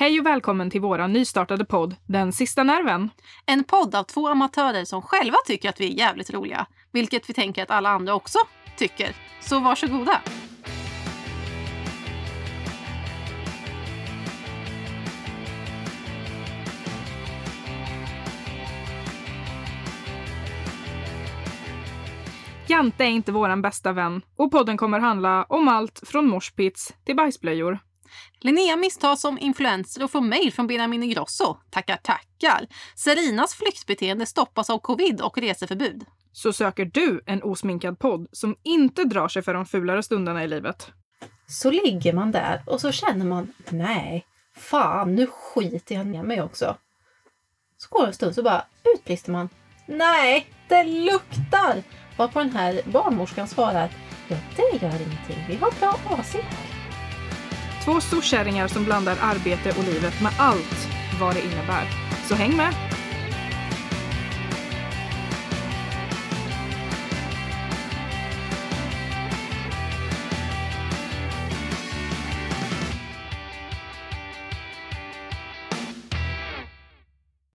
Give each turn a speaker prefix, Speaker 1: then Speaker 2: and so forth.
Speaker 1: Hej och välkommen till våra nystartade podd Den sista nerven.
Speaker 2: En podd av två amatörer som själva tycker att vi är jävligt roliga. Vilket vi tänker att alla andra också tycker. Så varsågoda!
Speaker 1: Jante är inte våran bästa vän och podden kommer handla om allt från morspits till bajsblöjor.
Speaker 2: Linnea misstas som influencer och får mejl från Benjamin Ingrosso. Tackar, tackar. Serinas flyktbeteende stoppas av covid och reseförbud.
Speaker 1: Så söker du en osminkad podd som inte drar sig för de fulare stunderna i livet.
Speaker 3: Så ligger man där och så känner man, nej, fan nu skiter jag ner mig också. Så går det en stund så bara utbrister man, nej, det luktar! Varpå den här barnmorskan svarar, ja det gör ingenting, vi har bra AC här.
Speaker 1: Två storkärringar som blandar arbete och livet med allt vad det innebär. Så häng med!